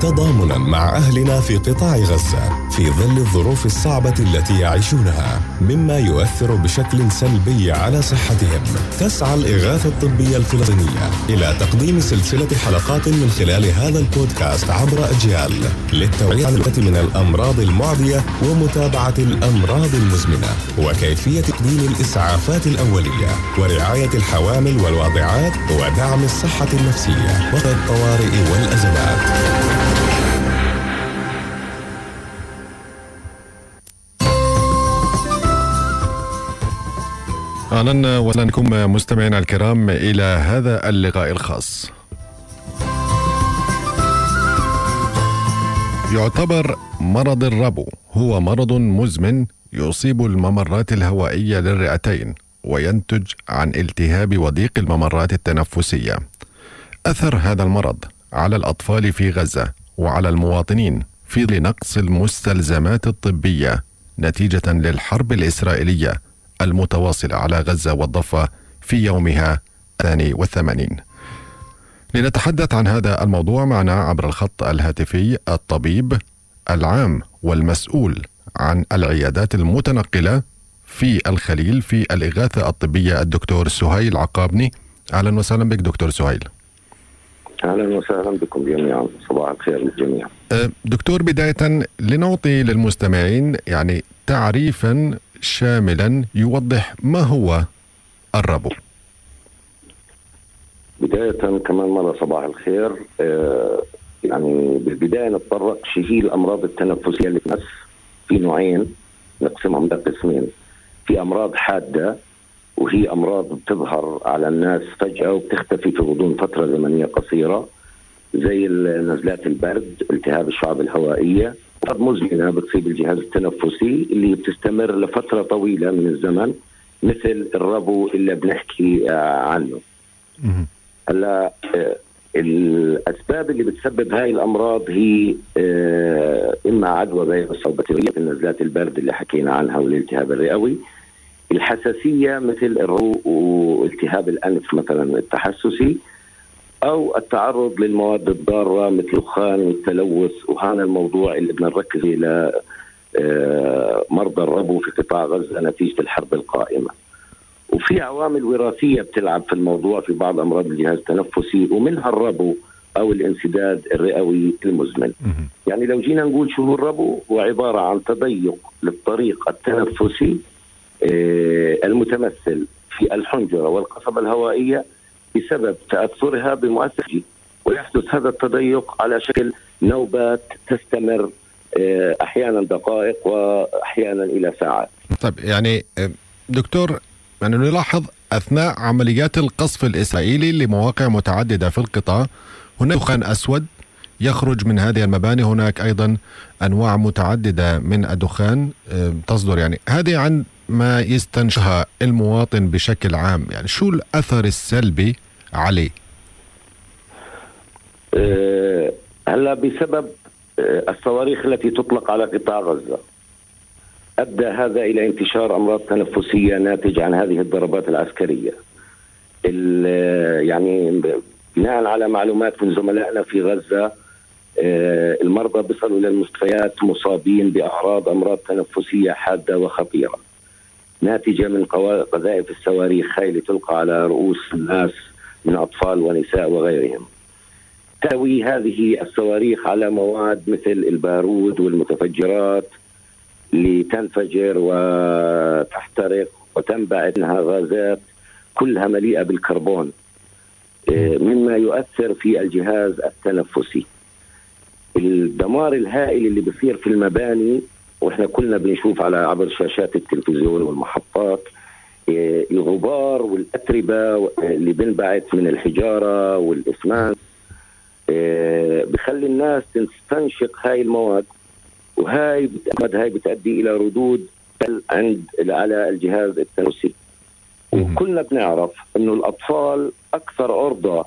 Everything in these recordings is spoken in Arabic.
تضامنا مع أهلنا في قطاع غزة في ظل الظروف الصعبة التي يعيشونها مما يؤثر بشكل سلبي على صحتهم. تسعى الإغاثة الطبية الفلسطينية إلى تقديم سلسلة حلقات من خلال هذا البودكاست عبر أجيال للتوعية عن من الأمراض المعدية ومتابعة الأمراض المزمنة وكيفية تقديم الإسعافات الأولية ورعاية الحوامل والواضعات ودعم الصحة النفسية وقت الطوارئ والأزمات. أهلا وسهلا بكم مستمعينا الكرام إلى هذا اللقاء الخاص. يعتبر مرض الربو هو مرض مزمن يصيب الممرات الهوائية للرئتين وينتج عن التهاب وضيق الممرات التنفسية. أثر هذا المرض على الأطفال في غزة وعلى المواطنين في نقص المستلزمات الطبية نتيجة للحرب الإسرائيلية المتواصلة على غزة والضفة في يومها الثاني والثمانين. لنتحدث عن هذا الموضوع معنا عبر الخط الهاتفي الطبيب العام والمسؤول عن العيادات المتنقلة في الخليل في الإغاثة الطبية الدكتور سهيل عقابني. أهلا وسهلا بك دكتور سهيل. أهلا وسهلا بكم جميعا. صباح الخير للجميع. أه، دكتور بداية لنعطي للمستمعين يعني تعريفا شاملا يوضح ما هو الربو. بداية كمان مرة صباح الخير. آه يعني بالبداية نتطرق شو هي الأمراض التنفسية اللي بنفس في نوعين نقسمهم لقسمين في أمراض حادة وهي أمراض بتظهر على الناس فجأة وبتختفي في غضون فترة زمنية قصيرة زي نزلات البرد التهاب الشعب الهوائية أمراض مزمنة بتصيب الجهاز التنفسي اللي بتستمر لفترة طويلة من الزمن مثل الربو اللي بنحكي عنه. هلا آه، الأسباب اللي بتسبب هاي الأمراض هي آه، إما عدوى فيروس أو بكتيريا نزلات البرد اللي حكينا عنها والالتهاب الرئوي الحساسية مثل الرو والتهاب الأنف مثلا التحسسي أو التعرض للمواد الضارة مثل الدخان والتلوث وهذا الموضوع اللي بدنا نركز إلى آه، مرضى الربو في قطاع غزة نتيجة الحرب القائمة. وفي عوامل وراثية بتلعب في الموضوع في بعض أمراض الجهاز التنفسي ومنها الربو أو الانسداد الرئوي المزمن. يعني لو جينا نقول شو هو الربو هو عبارة عن تضيق للطريق التنفسي آه، المتمثل في الحنجرة والقصبة الهوائية بسبب تأثرها بمؤثر ويحدث هذا التضيق على شكل نوبات تستمر آه، أحيانا دقائق وأحيانا إلى ساعات. طيب يعني آه، دكتور يعني نلاحظ أثناء عمليات القصف الإسرائيلي لمواقع متعددة في القطاع هناك دخان أسود يخرج من هذه المباني هناك أيضا أنواع متعددة من الدخان آه، تصدر يعني هذه عن ما يستنشقها المواطن بشكل عام؟ يعني شو الأثر السلبي عليه؟ أه هلا بسبب أه الصواريخ التي تطلق على قطاع غزة. أدى هذا إلى انتشار أمراض تنفسية ناتجة عن هذه الضربات العسكرية. يعني بناء على معلومات من زملائنا في غزة أه المرضى بيصلوا إلى المستشفيات مصابين بأعراض أمراض تنفسية حادة وخطيرة. ناتجة من قذائف الصواريخ هاي اللي تلقى على رؤوس الناس من أطفال ونساء وغيرهم. تحتوي هذه الصواريخ على مواد مثل البارود والمتفجرات لتنفجر وتحترق وتنبعث منها غازات كلها مليئة بالكربون آه، مما يؤثر في الجهاز التنفسي. الدمار الهائل اللي بصير في المباني وإحنا كلنا بنشوف على عبر شاشات التلفزيون والمحطات إيه، الغبار والأتربة اللي بنبعث من الحجارة والاسمنت إيه، بخلي الناس تستنشق هاي المواد وهاي هاي بتؤدي إلى ردود عند على الجهاز التنفسي. وكلنا بنعرف إنه الأطفال أكثر عرضة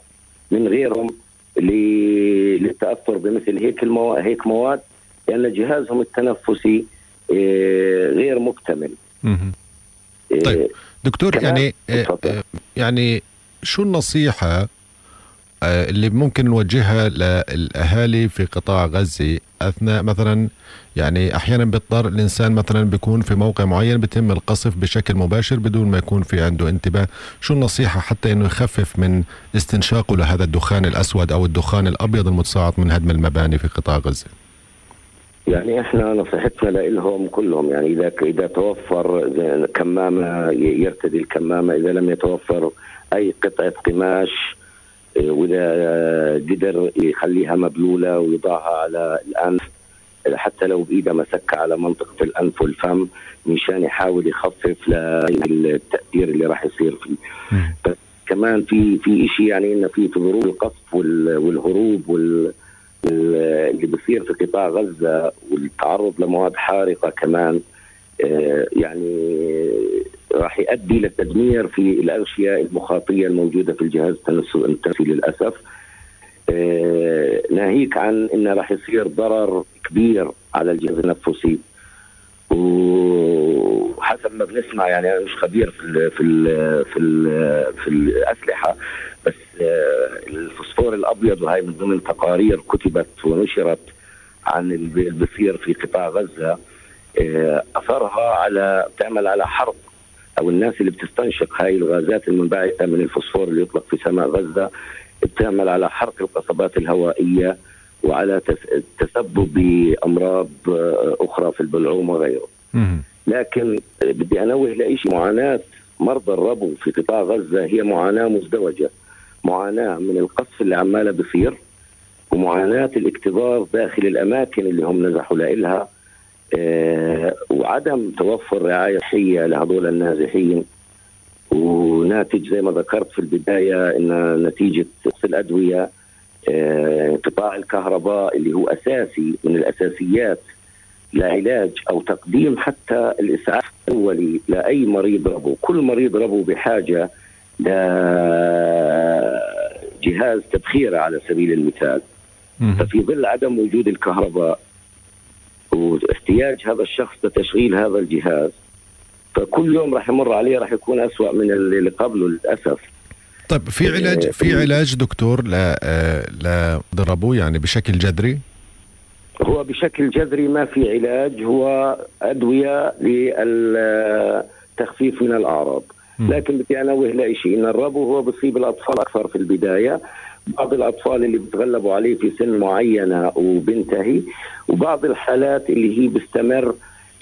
من غيرهم للتأثر بمثل هيك المواد هيك مواد. لأن جهازهم التنفسي آه، غير مكتمل. طيب دكتور يعني آه، يعني شو النصيحة آه، اللي ممكن نوجهها للأهالي في قطاع غزة؟ أثناء مثلا يعني أحيانا بيضطر الإنسان مثلا بيكون في موقع معين بيتم القصف بشكل مباشر بدون ما يكون في عنده انتباه، شو النصيحة حتى إنه يخفف من استنشاقه لهذا الدخان الأسود أو الدخان الأبيض المتصاعد من هدم المباني في قطاع غزة؟ يعني إحنا نصيحتنا لهم كلهم يعني إذا إذا توفر كمامة يرتدي الكمامة إذا لم يتوفر أي قطعة قماش إيه، وإذا قدر يخليها مبلولة ويضعها على الأنف حتى لو بإيده مسكة على منطقة الأنف والفم مشان يحاول يخفف للتاثير اللي راح يصير فيه. بس كمان في في شيء يعني إنه في ظروف القصف والهروب وال اللي بصير في قطاع غزة والتعرض لمواد حارقة كمان آه، يعني راح يؤدي لتدمير في الاغشيه المخاطية الموجودة في الجهاز التنفسي للأسف. آه، ناهيك عن انه راح يصير ضرر كبير على الجهاز التنفسي. وحسب ما بنسمع يعني أنا مش خبير في ال في ال في ال في الأسلحة بس آه، الفوسفور الأبيض وهي من ضمن تقارير كتبت ونشرت عن اللي بيصير في قطاع غزة آه، أثرها على تعمل على حرق أو الناس اللي بتستنشق هاي الغازات المنبعثة من الفوسفور اللي يطلق في سماء غزة بتعمل على حرق القصبات الهوائية وعلى تسبب بأمراض آه، أخرى في البلعوم وغيره. لكن بدي أنوه لشيء معاناة مرضى الربو في قطاع غزة هي معاناة مزدوجة. معاناة من القصف اللي عمالة بصير ومعاناة الاكتظاظ داخل الأماكن اللي هم نزحوا لها آه وعدم توفر رعاية صحية لهذول النازحين. وناتج زي ما ذكرت في البداية إن نتيجة الأدوية انقطاع آه الكهرباء اللي هو أساسي من الأساسيات لعلاج أو تقديم حتى الإسعاف الأولي لأي مريض ربو، كل مريض ربو بحاجة لجهاز تبخيره على سبيل المثال. ففي ظل عدم وجود الكهرباء واحتياج هذا الشخص لتشغيل هذا الجهاز فكل يوم راح يمر عليه راح يكون أسوأ من اللي قبله للأسف طيب في علاج في علاج دكتور لا لا ضربوا يعني بشكل جذري؟ هو بشكل جذري ما في علاج هو أدوية للتخفيف من الأعراض لكن بدي انوه لشيء إن الربو هو بصيب الأطفال أكثر في البداية. بعض الأطفال اللي بتغلبوا عليه في سن معينة وبنتهي وبعض الحالات اللي هي بيستمر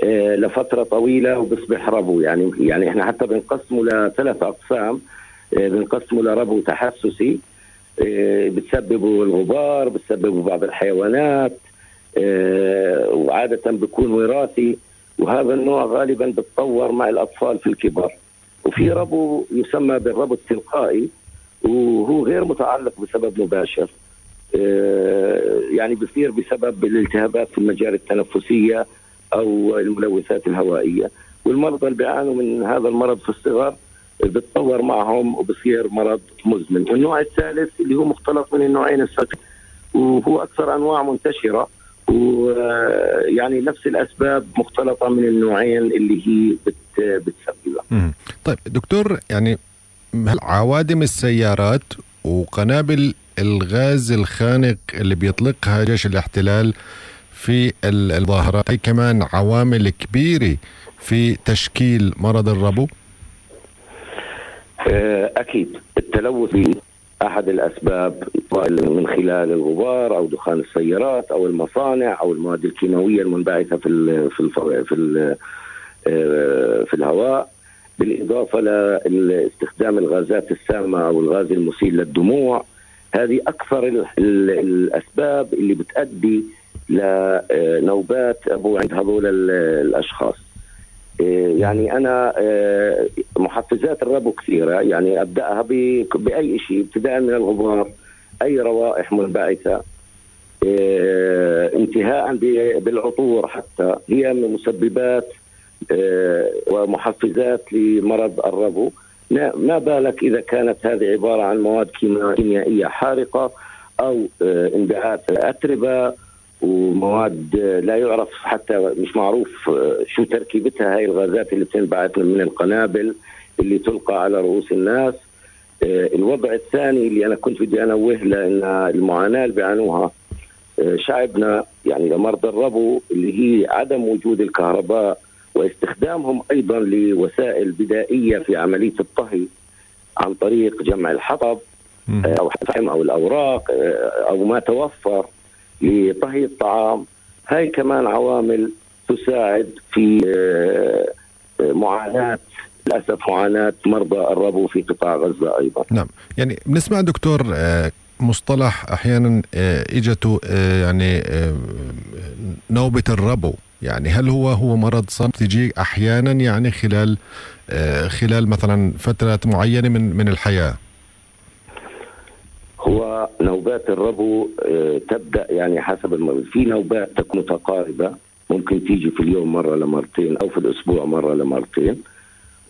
آه، لفترة طويلة وبصبح ربو. يعني يعني إحنا حتى بنقسمه لثلاث أقسام. آه، بنقسمه لربو تحسسي آه، بتسببه الغبار بتسببه بعض الحيوانات وعادة بيكون وراثي. وهذا النوع غالبا بتطور مع الأطفال في الكبار وفي ربو يسمى بالربو التلقائي وهو غير متعلق بسبب مباشر. يعني بصير بسبب الالتهابات في المجاري التنفسية أو الملوثات الهوائية. والمرضى اللي بيعانوا من هذا المرض في الصغر بتطور معهم وبصير مرض مزمن. والنوع الثالث اللي هو مختلط من النوعين السابقين وهو أكثر أنواع منتشرة. ويعني نفس الأسباب مختلطة من النوعين اللي هي بتسببها. طيب دكتور يعني عوادم السيارات وقنابل الغاز الخانق اللي بيطلقها جيش الاحتلال في الظاهرات هي كمان عوامل كبيرة في تشكيل مرض الربو؟ آه، أكيد. التلوث أحد الأسباب من خلال الغبار أو دخان السيارات أو المصانع أو المواد الكيماوية المنبعثة في ال في ال في ال في الهواء بالإضافة لاستخدام الغازات السامة أو الغاز المسيل للدموع. هذه أكثر الأسباب اللي بتؤدي لنوبات أبو عند هذول الأشخاص. إيه، يعني إيه، محفزات الربو كثيرة. يعني أبدأها بأي شيء ابتداء من الغبار أي روائح منبعثة إيه، انتهاء بالعطور حتى. هي من مسببات ومحفزات لمرض الربو. ما بالك إذا كانت هذه عبارة عن مواد كيميائية حارقة أو انبعاث أتربة ومواد لا يعرف حتى مش معروف شو تركيبتها. هاي الغازات اللي بتنبعث من القنابل اللي تلقى على رؤوس الناس. آه، الوضع الثاني اللي أنا كنت بدي أنوه له إن المعاناة اللي بيعانوها آه، شعبنا يعني لمرضى الربو اللي هي عدم وجود الكهرباء واستخدامهم أيضا لوسائل بدائية في عملية الطهي عن طريق جمع الحطب أو الفحم أو الأوراق أو ما توفر لطهي الطعام. هاي كمان عوامل تساعد في معاناة للأسف معاناة مرضى الربو في قطاع غزة أيضا. نعم، يعني بنسمع دكتور آه، مصطلح أحيانا آه، إجته آه، يعني نوبة الربو، يعني هل هو هو مرض صار تجي أحيانا يعني خلال خلال مثلا فترات معينة من من الحياة؟ هو نوبات الربو تبدأ يعني حسب المرض، في نوبات تكون متقاربة. ممكن تيجي في اليوم مرة لمرتين أو في الأسبوع مرة لمرتين.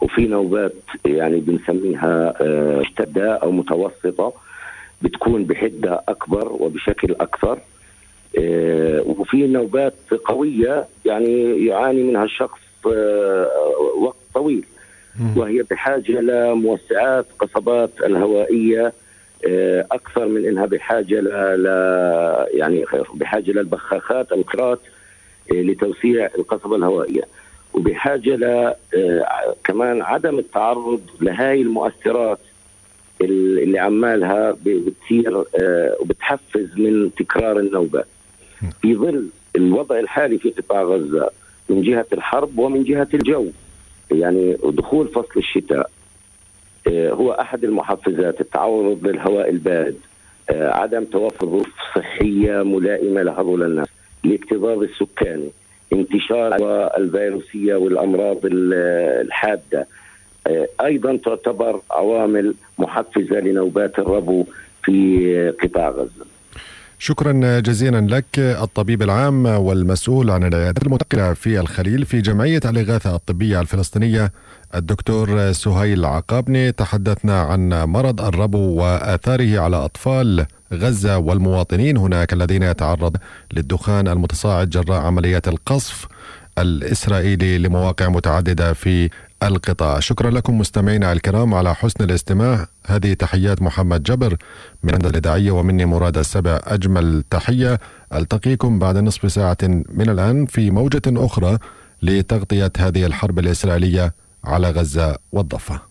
وفي نوبات يعني بنسميها مشتده أو متوسطة بتكون بحدة أكبر وبشكل أكثر. وفي نوبات قوية يعني يعاني منها الشخص وقت طويل. وهي بحاجة لموسعات قصبات الهوائية أكثر من إنها بحاجة ل يعني بحاجة للبخاخات القرات لتوسيع القصبة الهوائية. وبحاجة ل كمان عدم التعرض لهاي المؤثرات اللي عمالها بتصير وبتحفز من تكرار النوبات في ظل الوضع الحالي في قطاع غزة من جهة الحرب ومن جهة الجو. يعني دخول فصل الشتاء هو أحد المحفزات التعرض للهواء البارد عدم توفر ظروف صحية ملائمة لهذول الناس. الاكتظاظ السكاني انتشار الفيروسية والأمراض الحادة أيضا تعتبر عوامل محفزة لنوبات الربو في قطاع غزة. شكرا جزيلا لك الطبيب العام والمسؤول عن العيادات المتقلة في الخليل في جمعية الإغاثة الطبية الفلسطينية الدكتور سهيل عقابني. تحدثنا عن مرض الربو وآثاره على أطفال غزة والمواطنين هناك الذين يتعرض للدخان المتصاعد جراء عمليات القصف الإسرائيلي لمواقع متعددة في القطاع. شكرا لكم مستمعينا الكرام على حسن الاستماع. هذه تحيات محمد جبر من الهندسة الإذاعية ومني مراد السبع. أجمل تحية ألتقيكم بعد نصف ساعة من الآن في موجة أخرى لتغطية هذه الحرب الإسرائيلية على غزة والضفة.